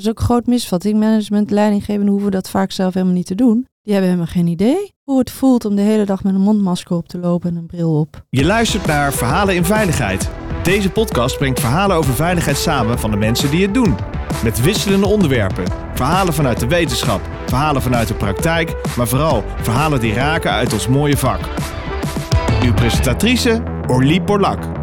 Dat is ook groot misvatting. Management, leidinggevenden hoeven dat vaak zelf helemaal niet te doen. Die hebben helemaal geen idee hoe het voelt om de hele dag met een mondmasker op te lopen en een bril op. Je luistert naar Verhalen in Veiligheid. Deze podcast brengt verhalen over veiligheid samen van de mensen die het doen. Met wisselende onderwerpen. Verhalen vanuit de wetenschap, verhalen vanuit de praktijk, maar vooral verhalen die raken uit ons mooie vak. Uw presentatrice Orlie Borlak.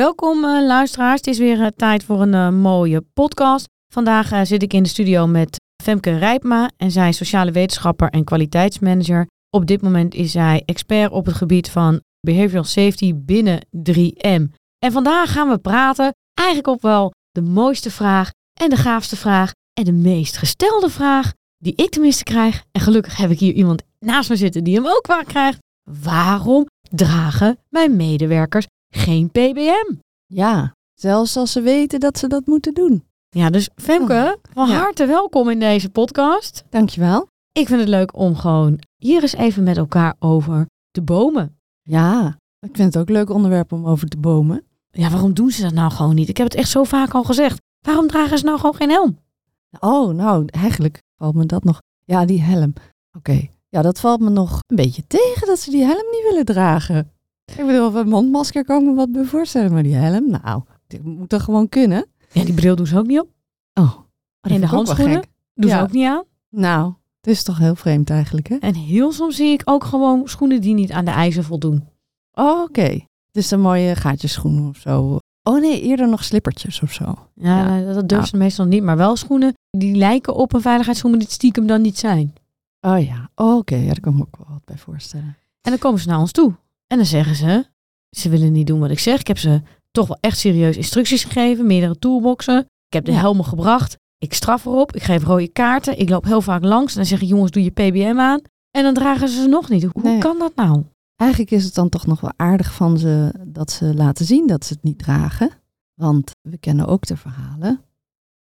Welkom uh, luisteraars, het is weer uh, tijd voor een uh, mooie podcast. Vandaag zit ik in de studio met Femke Rijpma en zij is sociale wetenschapper en kwaliteitsmanager. Op dit moment is zij expert op het gebied van behavioral safety binnen 3M. En vandaag gaan we praten eigenlijk op wel de mooiste vraag en de gaafste vraag en de meest gestelde vraag die ik tenminste krijg. En gelukkig heb ik hier iemand naast me zitten die hem ook wel krijgt. Waarom dragen mijn medewerkers geen PBM? Ja, zelfs als ze weten dat ze dat moeten doen. Ja, dus Femke, van Ja. harte welkom in deze podcast. Dankjewel. Ik vind het leuk om gewoon hier eens even met elkaar over te bomen. Ja, ik vind het ook een leuk onderwerp om over te bomen. Ja, waarom doen ze dat nou gewoon niet? Ik heb het echt zo vaak al gezegd. Waarom dragen ze nou gewoon geen helm? Oh, nou, eigenlijk valt me dat nog. Ja, die helm. Oké. Ja, dat valt me nog een beetje tegen dat ze die helm niet willen dragen. Ik bedoel, op een mondmasker kan ik me wat bij voorstellen, maar die helm, nou, dit moet toch gewoon kunnen? Ja, die bril doen ze ook niet op. Oh, En de handschoenen doen Ja. ze ook niet aan. Nou, het is toch heel vreemd eigenlijk, hè? En heel soms zie ik ook gewoon schoenen die niet aan de eisen voldoen. Oh, oké. Dus de mooie gaatjesschoenen of zo. Oh nee, eerder nog slippertjes of zo. Ja, Ja. dat durven ze meestal niet. Maar wel schoenen die lijken op een veiligheidsschoen, maar die stiekem dan niet zijn. Oh ja, oh, oké. Ja, daar kan ik me ook wel wat bij voorstellen. En dan komen ze naar ons toe. En dan zeggen ze, ze willen niet doen wat ik zeg. Ik heb ze toch wel echt serieus instructies gegeven, meerdere toolboxen. Ik heb de helmen gebracht. Ik straf erop. Ik geef rode kaarten. Ik loop heel vaak langs. En dan zeggen jongens, doe je PBM aan. En dan dragen ze ze nog niet. Hoe Nee. kan dat nou? Eigenlijk is het dan toch nog wel aardig van ze dat ze laten zien dat ze het niet dragen. Want we kennen ook de verhalen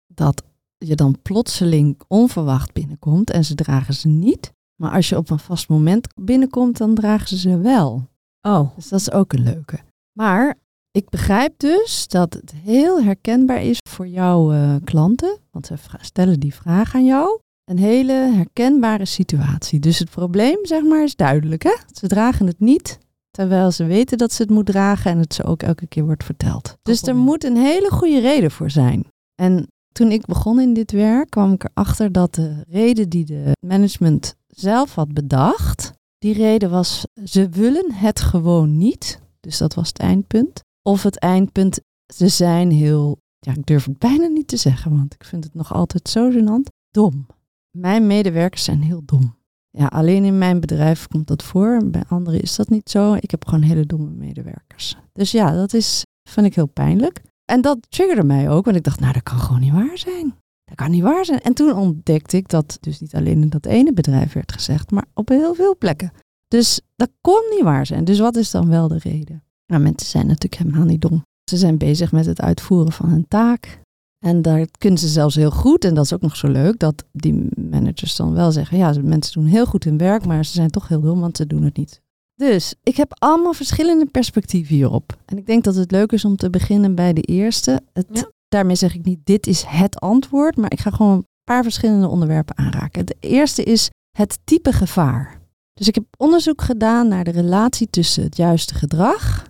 dat je dan plotseling onverwacht binnenkomt en ze dragen ze niet. Maar als je op een vast moment binnenkomt, dan dragen ze ze wel. Oh, Dus dat is ook een leuke. Maar ik begrijp dus dat het heel herkenbaar is voor jouw eh, klanten. Want ze stellen die vraag aan jou. Een hele herkenbare situatie. Dus het probleem, zeg maar, is duidelijk. Hè? Ze dragen het niet, terwijl ze weten dat ze het moet dragen en het ze ook elke keer wordt verteld. Dus er moet een hele goede reden voor zijn. En toen ik begon in dit werk, kwam ik erachter dat de reden die de management zelf had bedacht, die reden was, ze willen het gewoon niet. Dus dat was het eindpunt. Of het eindpunt, ze zijn heel, ja, ik durf het bijna niet te zeggen, want ik vind het nog altijd zo gênant, dom. Mijn medewerkers zijn heel dom. Ja, alleen in mijn bedrijf komt dat voor. Bij anderen is dat niet zo. Ik heb gewoon hele domme medewerkers. Dus ja, dat is, vind ik heel pijnlijk. En dat triggerde mij ook, want ik dacht, nou, dat kan gewoon niet waar zijn. Dat kan niet waar zijn. En toen ontdekte ik dat dus niet alleen in dat ene bedrijf werd gezegd, maar op heel veel plekken. Dus dat kon niet waar zijn. Dus wat is dan wel de reden? Nou, mensen zijn natuurlijk helemaal niet dom. Ze zijn bezig met het uitvoeren van hun taak. En daar kunnen ze zelfs heel goed. En dat is ook nog zo leuk, dat die managers dan wel zeggen, ja, mensen doen heel goed hun werk, maar ze zijn toch heel dom, want ze doen het niet. Dus ik heb allemaal verschillende perspectieven hierop. En ik denk dat het leuk is om te beginnen bij de eerste. Het. Daarmee zeg ik niet, dit is het antwoord, maar ik ga gewoon een paar verschillende onderwerpen aanraken. De eerste is het type gevaar. Dus ik heb onderzoek gedaan naar de relatie tussen het juiste gedrag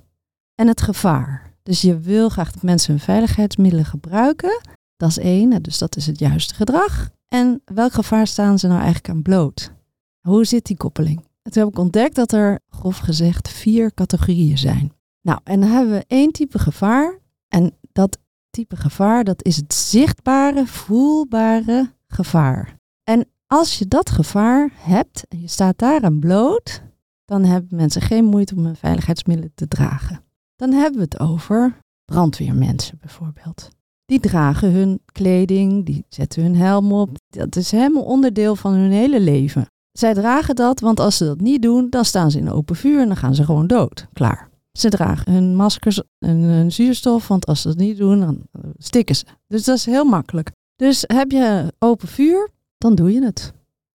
en het gevaar. Dus je wil graag dat mensen hun veiligheidsmiddelen gebruiken. Dat is één, dus dat is het juiste gedrag. En welk gevaar staan ze nou eigenlijk aan bloot? Hoe zit die koppeling? En toen heb ik ontdekt dat er, grof gezegd, vier categorieën zijn. Nou, en dan hebben we één type gevaar. En dat type gevaar, dat is het zichtbare, voelbare gevaar. En als je dat gevaar hebt en je staat daaraan bloot, dan hebben mensen geen moeite om hun veiligheidsmiddelen te dragen. Dan hebben we het over brandweermensen bijvoorbeeld. Die dragen hun kleding, die zetten hun helm op. Dat is helemaal onderdeel van hun hele leven. Zij dragen dat, want als ze dat niet doen, dan staan ze in open vuur en dan gaan ze gewoon dood. Klaar. Ze dragen hun maskers en zuurstof, want als ze dat niet doen, dan stikken ze. Dus dat is heel makkelijk. Dus heb je open vuur, dan doe je het.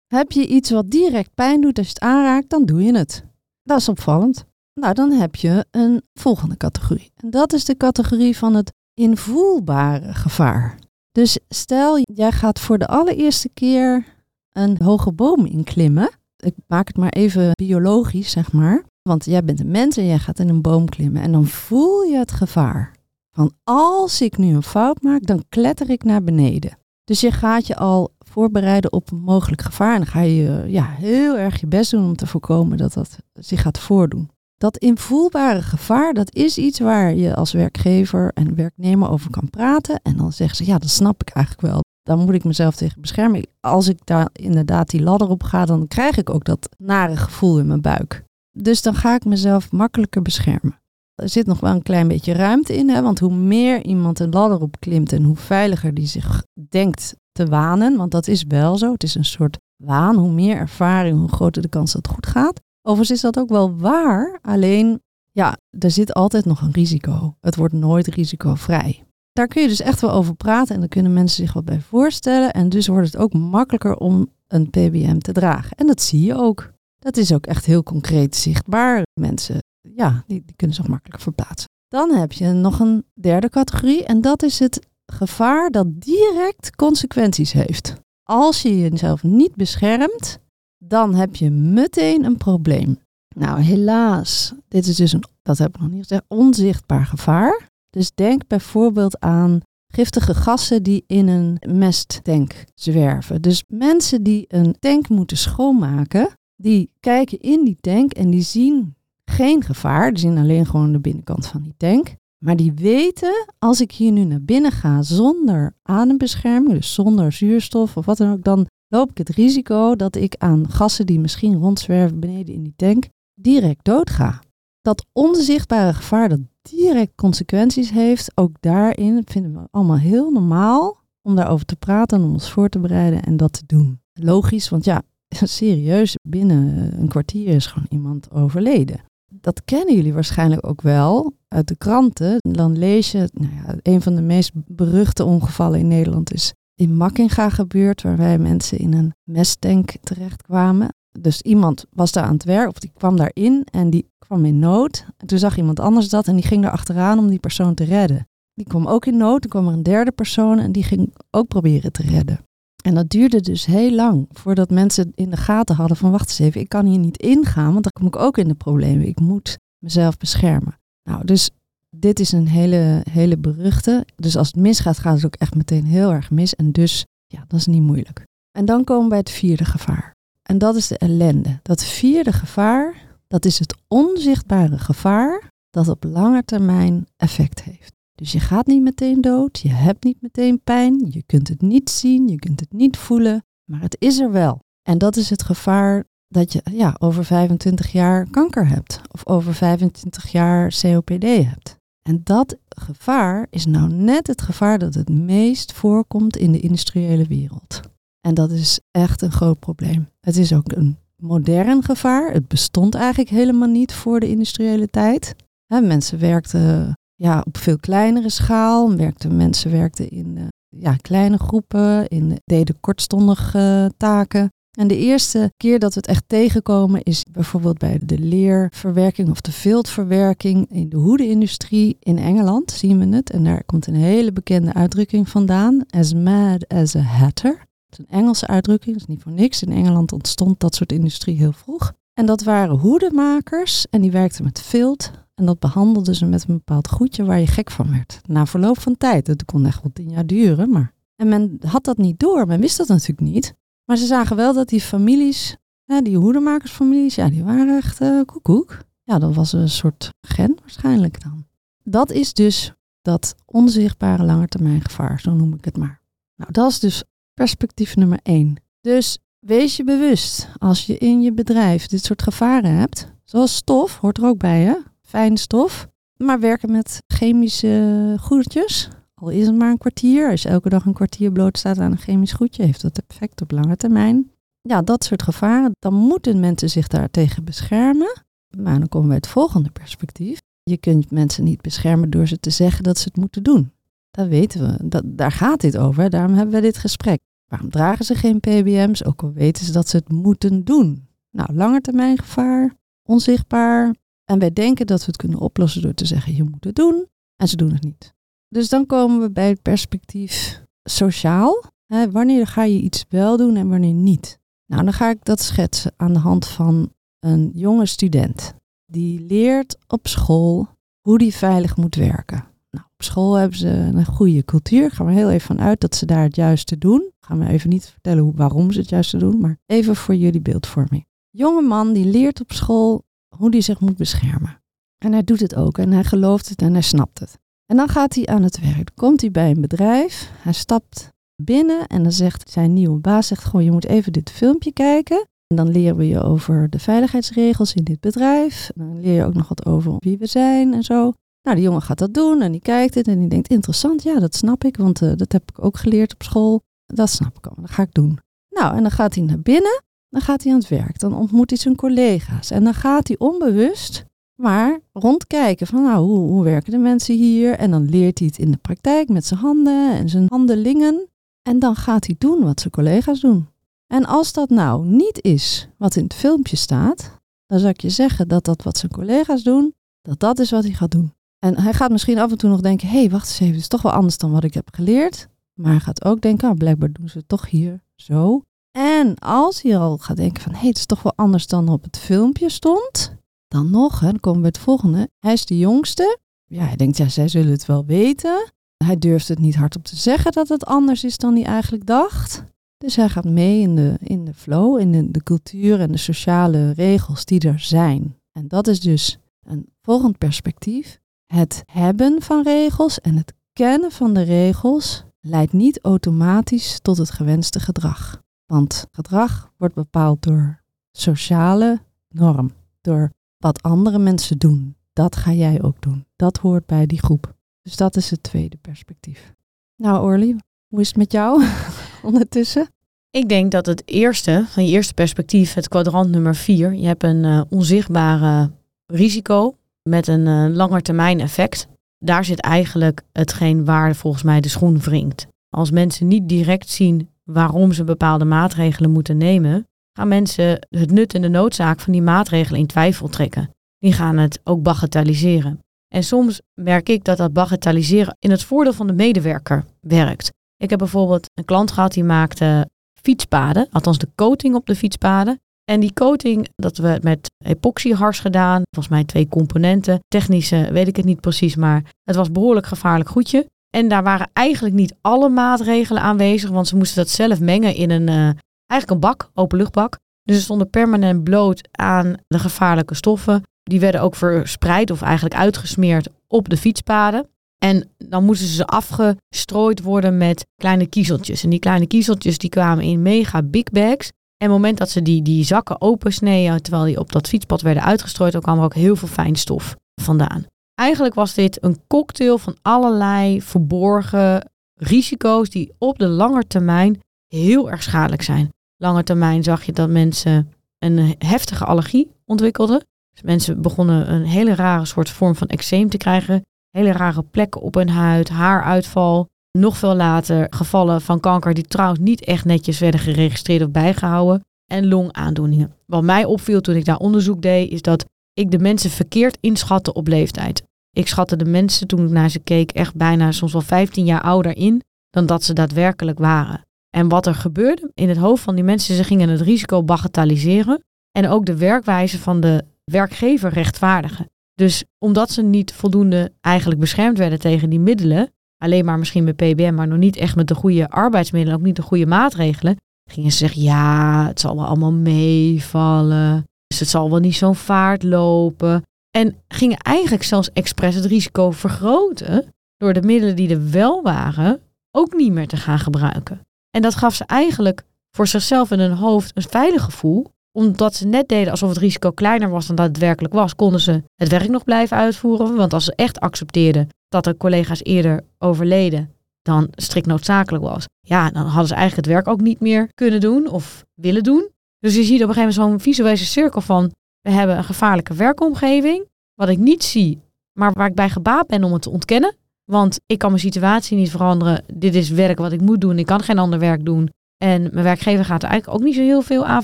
Heb je iets wat direct pijn doet als je het aanraakt, dan doe je het. Dat is opvallend. Nou, dan heb je een volgende categorie. En dat is de categorie van het invoelbare gevaar. Dus stel, jij gaat voor de allereerste keer een hoge boom inklimmen. Ik maak het maar even biologisch, zeg maar. Want jij bent een mens en jij gaat in een boom klimmen. En dan voel je het gevaar. Van als ik nu een fout maak, dan kletter ik naar beneden. Dus je gaat je al voorbereiden op een mogelijk gevaar. En dan ga je ja, heel erg je best doen om te voorkomen dat dat zich gaat voordoen. Dat invoelbare gevaar, dat is iets waar je als werkgever en werknemer over kan praten. En dan zeggen ze, ja, dat snap ik eigenlijk wel. Dan moet ik mezelf tegen beschermen. Als ik daar inderdaad die ladder op ga, dan krijg ik ook dat nare gevoel in mijn buik. Dus dan ga ik mezelf makkelijker beschermen. Er zit nog wel een klein beetje ruimte in, hè? want hoe meer iemand een ladder opklimt en hoe veiliger die zich denkt te wanen, want dat is wel zo, het is een soort waan, hoe meer ervaring, hoe groter de kans dat het goed gaat. Overigens is dat ook wel waar, alleen ja, er zit altijd nog een risico. Het wordt nooit risicovrij. Daar kun je dus echt wel over praten en daar kunnen mensen zich wat bij voorstellen. En dus wordt het ook makkelijker om een PBM te dragen. En dat zie je ook. Dat is ook echt heel concreet zichtbaar. Mensen, ja, die, die kunnen zich makkelijk verplaatsen. Dan heb je nog een derde categorie en dat is het gevaar dat direct consequenties heeft. Als je jezelf niet beschermt, dan heb je meteen een probleem. Nou, helaas, dit is dus een, dat heb ik nog niet gezegd, onzichtbaar gevaar. Dus denk bijvoorbeeld aan giftige gassen die in een mesttank zwerven. Dus mensen die een tank moeten schoonmaken, die kijken in die tank en die zien geen gevaar. Die zien alleen gewoon de binnenkant van die tank. Maar die weten, als ik hier nu naar binnen ga zonder adembescherming, dus zonder zuurstof of wat dan ook, dan loop ik het risico dat ik aan gassen die misschien rondzwerven beneden in die tank direct doodga. Dat onzichtbare gevaar dat direct consequenties heeft, ook daarin vinden we allemaal heel normaal om daarover te praten en om ons voor te bereiden en dat te doen. Logisch, want ja, serieus, binnen een kwartier is gewoon iemand overleden. Dat kennen jullie waarschijnlijk ook wel uit de kranten. Dan lees je, nou ja, een van de meest beruchte ongevallen in Nederland is in Makkinga gebeurd, waarbij mensen in een mesttank terechtkwamen. Dus iemand was daar aan het werk, of die kwam daarin en die kwam in nood. En toen zag iemand anders dat en die ging daar achteraan om die persoon te redden. Die kwam ook in nood, toen kwam er een derde persoon en die ging ook proberen te redden. En dat duurde dus heel lang voordat mensen in de gaten hadden van wacht eens even, ik kan hier niet ingaan, want dan kom ik ook in de problemen. Ik moet mezelf beschermen. Nou, dus dit is een hele, hele beruchte. Dus als het misgaat, gaat het ook echt meteen heel erg mis. En dus, ja, dat is niet moeilijk. En dan komen we bij het vierde gevaar. En dat is de ellende. Dat vierde gevaar, dat is het onzichtbare gevaar dat op lange termijn effect heeft. Dus je gaat niet meteen dood, je hebt niet meteen pijn, je kunt het niet zien, je kunt het niet voelen, maar het is er wel. En dat is het gevaar dat je ja, over 25 jaar kanker hebt of over 25 jaar COPD hebt. En dat gevaar is nou net het gevaar dat het meest voorkomt in de industriële wereld. En dat is echt een groot probleem. Het is ook een modern gevaar. Het bestond eigenlijk helemaal niet voor de industriële tijd. mensen werkten ja, op veel kleinere schaal. Werkten, mensen werkten in uh, ja, kleine groepen, in, deden kortstondige taken. En de eerste keer dat we het echt tegenkomen is bijvoorbeeld bij de leerverwerking of de viltverwerking in de hoedenindustrie in Engeland, zien we het. En daar komt een hele bekende uitdrukking vandaan, as mad as a hatter. Dat is een Engelse uitdrukking, dat is niet voor niks. In Engeland ontstond dat soort industrie heel vroeg. En dat waren hoedenmakers en die werkten met vilt. En dat behandelden ze met een bepaald goedje waar je gek van werd. Na verloop van tijd, dat kon echt wel tien jaar duren, maar... En men had dat niet door, men wist dat natuurlijk niet. Maar ze zagen wel dat die families, die hoedemakersfamilies, ja, die waren echt uh, koekoek. Ja, dat was een soort gen waarschijnlijk dan. Dat is dus dat onzichtbare langetermijngevaar, zo noem ik het maar. Nou, dat is dus perspectief nummer één. Dus wees je bewust als je in je bedrijf dit soort gevaren hebt, zoals stof, hoort er ook bij hè, fijne stof, maar werken met chemische goedertjes, al is het maar een kwartier, als je elke dag een kwartier blootstaat aan een chemisch goedje, heeft dat effect op lange termijn. Ja, dat soort gevaren, dan moeten mensen zich daartegen beschermen. Maar dan komen we het volgende perspectief. Je kunt mensen niet beschermen door ze te zeggen dat ze het moeten doen. Dat weten we, dat, daar gaat dit over, daarom hebben we dit gesprek. Waarom dragen ze geen PBM's, ook al weten ze dat ze het moeten doen? Nou, langetermijngevaar, onzichtbaar, En wij denken dat we het kunnen oplossen door te zeggen, je moet het doen. En ze doen het niet. Dus dan komen we bij het perspectief sociaal. Wanneer ga je iets wel doen en wanneer niet? Nou, dan ga ik dat schetsen aan de hand van een jonge student. Die leert op school hoe die veilig moet werken. Nou, op school hebben ze een goede cultuur. Gaan we heel even vanuit dat ze daar het juiste doen. Gaan we even niet vertellen hoe, waarom ze het juiste doen, maar even voor jullie beeldvorming. Jonge man die leert op school hoe hij zich moet beschermen. En hij doet het ook en hij gelooft het en hij snapt het. En dan gaat hij aan het werk. Komt hij bij een bedrijf. Hij stapt binnen en dan zegt zijn nieuwe baas, zegt gewoon je moet even dit filmpje kijken. En dan leren we je over de veiligheidsregels in dit bedrijf. Dan leer je ook nog wat over wie we zijn en zo. Nou, die jongen gaat dat doen en die kijkt het en die denkt interessant. Ja, dat snap ik, want uh, dat heb ik ook geleerd op school. Dat snap ik al, dat ga ik doen. Nou, en dan gaat hij naar binnen, dan gaat hij aan het werk. Dan ontmoet hij zijn collega's en dan gaat hij onbewust maar rondkijken van nou, hoe, werken de mensen hier? En dan leert hij het in de praktijk met zijn handen en zijn handelingen. En dan gaat hij doen wat zijn collega's doen. En als dat nou niet is wat in het filmpje staat, dan zou ik je zeggen dat dat wat zijn collega's doen, dat dat is wat hij gaat doen. En hij gaat misschien af en toe nog denken, hé, hey, wacht eens even, het is toch wel anders dan wat ik heb geleerd. Maar hij gaat ook denken, ah, blijkbaar doen ze het toch hier zo. En als hij al gaat denken van, hé, hey, het is toch wel anders dan op het filmpje stond, dan nog, dan komen we bij het volgende. Hij is de jongste. Ja, hij denkt, ja, zij zullen het wel weten. Hij durft het niet hardop te zeggen dat het anders is dan hij eigenlijk dacht. Dus hij gaat mee in de, in de flow, in de, de cultuur en de sociale regels die er zijn. En dat is dus een volgend perspectief. Het hebben van regels en het kennen van de regels leidt niet automatisch tot het gewenste gedrag. Want gedrag wordt bepaald door sociale norm, door wat andere mensen doen. Dat ga jij ook doen. Dat hoort bij die groep. Dus dat is het tweede perspectief. Nou, Orly, hoe is het met jou ondertussen? Ik denk dat het eerste, van je eerste perspectief, het kwadrant nummer vier, je hebt een uh, onzichtbare risico met een uh, langetermijn effect. Daar zit eigenlijk hetgeen waar volgens mij de schoen wringt. Als mensen niet direct zien waarom ze bepaalde maatregelen moeten nemen, gaan mensen het nut en de noodzaak van die maatregelen in twijfel trekken. Die gaan het ook bagatelliseren. En soms merk ik dat dat bagatelliseren in het voordeel van de medewerker werkt. Ik heb bijvoorbeeld een klant gehad die maakte fietspaden, althans de coating op de fietspaden. En die coating, dat we met epoxyhars gedaan, volgens mij twee componenten. Technische weet ik het niet precies, maar het was behoorlijk gevaarlijk goedje. En daar waren eigenlijk niet alle maatregelen aanwezig, want ze moesten dat zelf mengen in een, uh, eigenlijk een bak, openluchtbak. Dus ze stonden permanent bloot aan de gevaarlijke stoffen. Die werden ook verspreid of eigenlijk uitgesmeerd op de fietspaden. En dan moesten ze afgestrooid worden met kleine kiezeltjes. En die kleine kiezeltjes die kwamen in mega big bags. En op het moment dat ze die, die zakken opensneden, terwijl die op dat fietspad werden uitgestrooid, dan kwam er ook heel veel fijnstof vandaan. Eigenlijk was dit een cocktail van allerlei verborgen risico's die op de lange termijn heel erg schadelijk zijn. Lange termijn zag je dat mensen een heftige allergie ontwikkelden. Dus mensen begonnen een hele rare soort vorm van eczeem te krijgen. Hele rare plekken op hun huid, haaruitval. Nog veel later gevallen van kanker die trouwens niet echt netjes werden geregistreerd of bijgehouden. En longaandoeningen. Wat mij opviel toen ik daar onderzoek deed, is dat ik de mensen verkeerd inschatte op leeftijd. Ik schatte de mensen toen ik naar ze keek echt bijna soms wel 15 jaar ouder in dan dat ze daadwerkelijk waren. En wat er gebeurde in het hoofd van die mensen, ze gingen het risico bagatelliseren en ook de werkwijze van de werkgever rechtvaardigen. Dus omdat ze niet voldoende eigenlijk beschermd werden tegen die middelen, alleen maar misschien met PBM, maar nog niet echt met de goede arbeidsmiddelen, ook niet de goede maatregelen, gingen ze zeggen, ja, het zal wel allemaal meevallen. Dus het zal wel niet zo'n vaart lopen. En gingen eigenlijk zelfs expres het risico vergroten door de middelen die er wel waren ook niet meer te gaan gebruiken. En dat gaf ze eigenlijk voor zichzelf in hun hoofd een veilig gevoel, omdat ze net deden alsof het risico kleiner was dan dat het werkelijk was, konden ze het werk nog blijven uitvoeren. Want als ze echt accepteerden dat de collega's eerder overleden dan strikt noodzakelijk was, ja, dan hadden ze eigenlijk het werk ook niet meer kunnen doen of willen doen. Dus je ziet op een gegeven moment zo'n visuele cirkel van we hebben een gevaarlijke werkomgeving, wat ik niet zie, maar waar ik bij gebaat ben om het te ontkennen. Want ik kan mijn situatie niet veranderen. Dit is werk wat ik moet doen. Ik kan geen ander werk doen. En mijn werkgever gaat er eigenlijk ook niet zo heel veel aan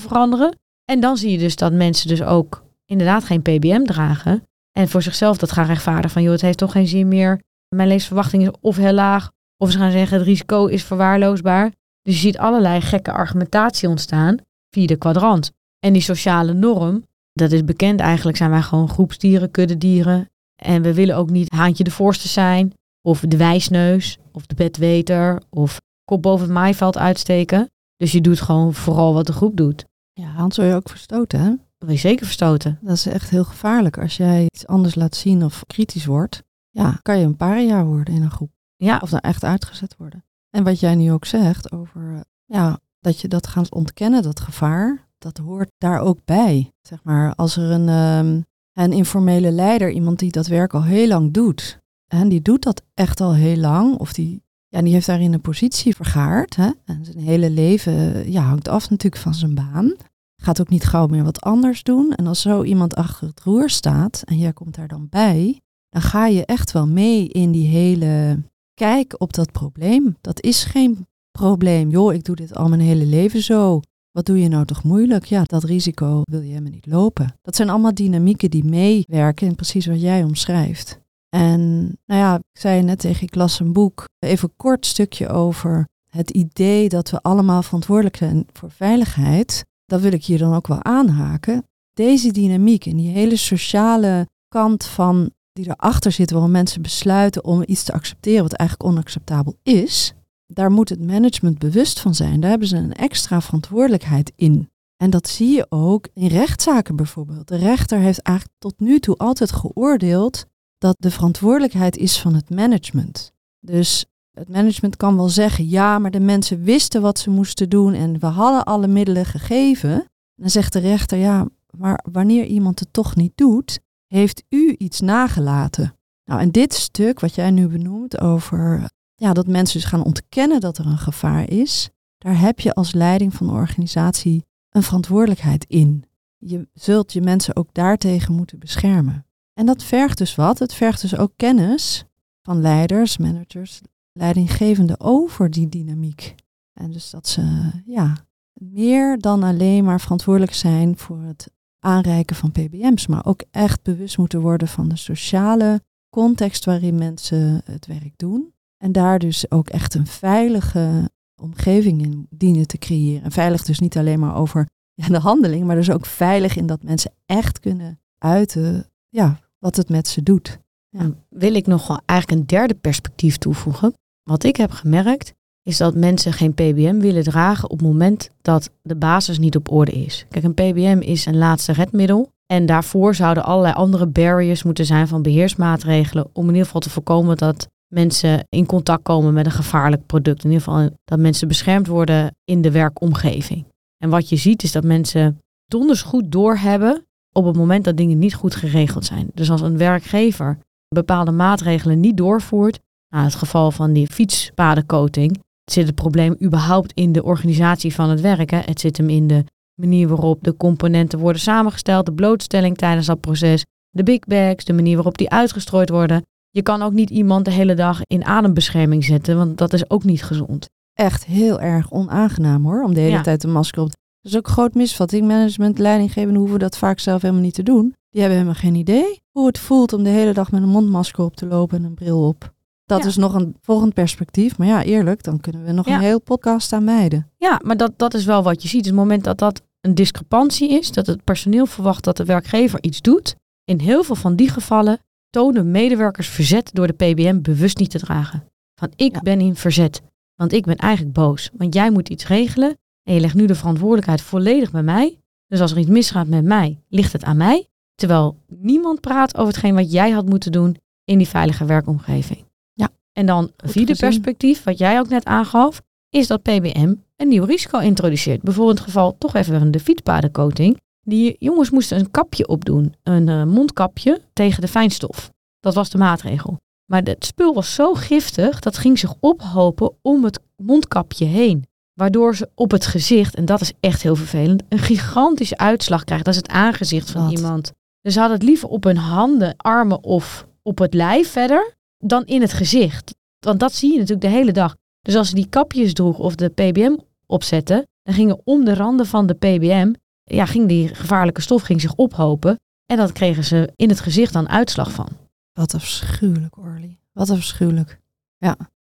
veranderen. En dan zie je dus dat mensen dus ook inderdaad geen PBM dragen. En voor zichzelf dat gaan rechtvaardigen van, joh, het heeft toch geen zin meer. Mijn levensverwachting is of heel laag, of ze gaan zeggen, het risico is verwaarloosbaar. Dus je ziet allerlei gekke argumentatie ontstaan via de kwadrant. En die sociale norm, dat is bekend eigenlijk, zijn wij gewoon groepsdieren, kuddedieren. En we willen ook niet haantje de voorste zijn, of de wijsneus, of de bedweter, of kop boven het maaiveld uitsteken. Dus je doet gewoon vooral wat de groep doet. Ja, Hans wil je ook verstoten, hè? Dat wil je zeker verstoten. Dat is echt heel gevaarlijk. Als jij iets anders laat zien of kritisch wordt, ja, kan je een paria worden in een groep. Ja, Of dan echt uitgezet worden. En wat jij nu ook zegt over, ja, dat je dat gaat ontkennen, dat gevaar, dat hoort daar ook bij. Zeg maar, als er een, ehm, een informele leider, iemand die dat werk al heel lang doet, en die doet dat echt al heel lang, of die, ja, die heeft daarin een positie vergaard, hè, en zijn hele leven eh, ja, hangt af natuurlijk van zijn baan. Gaat ook niet gauw meer wat anders doen. En als zo iemand achter het roer staat en jij komt daar dan bij, dan ga je echt wel mee in die hele kijk op dat probleem. Dat is geen probleem. Joh, ik doe dit al mijn hele leven zo. Wat doe je nou toch moeilijk? Ja, dat risico wil je helemaal niet lopen. Dat zijn allemaal dynamieken die meewerken in precies wat jij omschrijft. En nou ja, ik zei net tegen, ik las een boek, even een kort stukje over het idee dat we allemaal verantwoordelijk zijn voor veiligheid. Dat wil ik hier dan ook wel aanhaken. Deze dynamiek en die hele sociale kant van die erachter zit, waarom mensen besluiten om iets te accepteren wat eigenlijk onacceptabel is, daar moet het management bewust van zijn. Daar hebben ze een extra verantwoordelijkheid in. En dat zie je ook in rechtszaken bijvoorbeeld. De rechter heeft eigenlijk tot nu toe altijd geoordeeld dat de verantwoordelijkheid is van het management. Dus het management kan wel zeggen, ja, maar de mensen wisten wat ze moesten doen en we hadden alle middelen gegeven. Dan zegt de rechter, ja, maar wanneer iemand het toch niet doet, heeft u iets nagelaten. Nou, en dit stuk wat jij nu benoemt over ja, dat mensen dus gaan ontkennen dat er een gevaar is, daar heb je als leiding van de organisatie een verantwoordelijkheid in. Je zult je mensen ook daartegen moeten beschermen. En dat vergt dus wat? Het vergt dus ook kennis van leiders, managers, leidinggevenden over die dynamiek. En dus dat ze ja, meer dan alleen maar verantwoordelijk zijn voor het aanreiken van PBM's, maar ook echt bewust moeten worden van de sociale context waarin mensen het werk doen. En daar dus ook echt een veilige omgeving in dienen te creëren. En veilig dus niet alleen maar over ja, de handeling, maar dus ook veilig in dat mensen echt kunnen uiten ja, wat het met ze doet. Ja. Wil ik nog wel eigenlijk een derde perspectief toevoegen. Wat ik heb gemerkt is dat mensen geen PBM willen dragen op het moment dat de basis niet op orde is. Kijk, een PBM is een laatste redmiddel. En daarvoor zouden allerlei andere barriers moeten zijn van beheersmaatregelen om in ieder geval te voorkomen dat mensen in contact komen met een gevaarlijk product. In ieder geval dat mensen beschermd worden in de werkomgeving. En wat je ziet is dat mensen donders goed doorhebben op het moment dat dingen niet goed geregeld zijn. Dus als een werkgever bepaalde maatregelen niet doorvoert, nou, het geval van die fietspadencoating, zit het probleem überhaupt in de organisatie van het werken. Het zit hem in de manier waarop de componenten worden samengesteld, de blootstelling tijdens dat proces, de big bags, de manier waarop die uitgestrooid worden. Je kan ook niet iemand de hele dag in adembescherming zetten, want dat is ook niet gezond. Echt heel erg onaangenaam hoor, om de hele Ja. tijd een masker op te Dat is ook een groot misvatting. Management, leidinggevenden hoeven dat vaak zelf helemaal niet te doen. Die hebben helemaal geen idee hoe het voelt om de hele dag met een mondmasker op te lopen en een bril op. Dat Ja. is nog een volgend perspectief. Maar ja, eerlijk, dan kunnen we nog Ja. een heel podcast aan wijden. Ja, maar dat, dat is wel wat je ziet. Dus het moment dat dat een discrepantie is, dat het personeel verwacht dat de werkgever iets doet, in heel veel van die gevallen tonen medewerkers verzet door de PBM bewust niet te dragen. Van ik Ja. ben in verzet, want ik ben eigenlijk boos. Want jij moet iets regelen en je legt nu de verantwoordelijkheid volledig bij mij. Dus als er iets misgaat met mij, ligt het aan mij. Terwijl niemand praat over hetgeen wat jij had moeten doen in die veilige werkomgeving. Ja. En dan een vierde gezien. perspectief, wat jij ook net aangaf, is dat PBM een nieuw risico introduceert. Bijvoorbeeld het geval toch even van de fietspadencoating. Die jongens moesten een kapje opdoen, een eh, mondkapje tegen de fijnstof. Dat was de maatregel. Maar het spul was zo giftig, dat ging zich ophopen om het mondkapje heen. Waardoor ze op het gezicht, en dat is echt heel vervelend, een gigantische uitslag krijgen. Dat is het aangezicht van Wat? iemand. Dus ze hadden het liever op hun handen, armen of op het lijf verder, dan in het gezicht. Want dat zie je natuurlijk de hele dag. Dus als ze die kapjes droegen of de PBM opzetten, dan gingen om de randen van de PBM, ja, ging die gevaarlijke stof ging zich ophopen. En dat kregen ze in het gezicht dan uitslag van. Wat afschuwelijk, Orly. Wat afschuwelijk.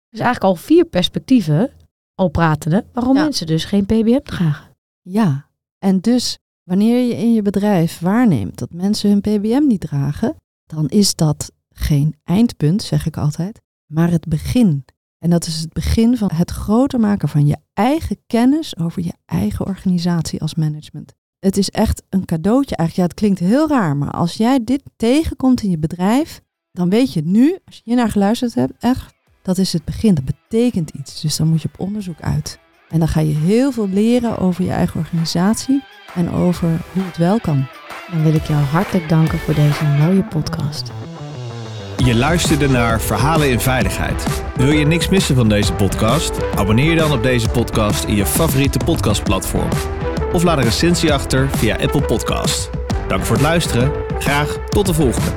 Dus eigenlijk al vier perspectieven, al pratende, waarom Ja. mensen dus geen PBM dragen. Ja, en dus wanneer je in je bedrijf waarneemt dat mensen hun PBM niet dragen, dan is dat geen eindpunt, zeg ik altijd, maar het begin. En dat is het begin van het groter maken van je eigen kennis over je eigen organisatie als management. Het is echt een cadeautje eigenlijk. Ja, het klinkt heel raar, maar als jij dit tegenkomt in je bedrijf, dan weet je nu, als je hier naar geluisterd hebt, echt, dat is het begin. Dat betekent iets. Dus dan moet je op onderzoek uit. En dan ga je heel veel leren over je eigen organisatie en over hoe het wel kan. Dan wil ik jou hartelijk danken voor deze mooie podcast. Je luisterde naar Verhalen in Veiligheid. Wil je niks missen van deze podcast? Abonneer je dan op deze podcast in je favoriete podcastplatform. Of laat een recensie achter via Apple Podcast. Dank voor het luisteren. Graag tot de volgende.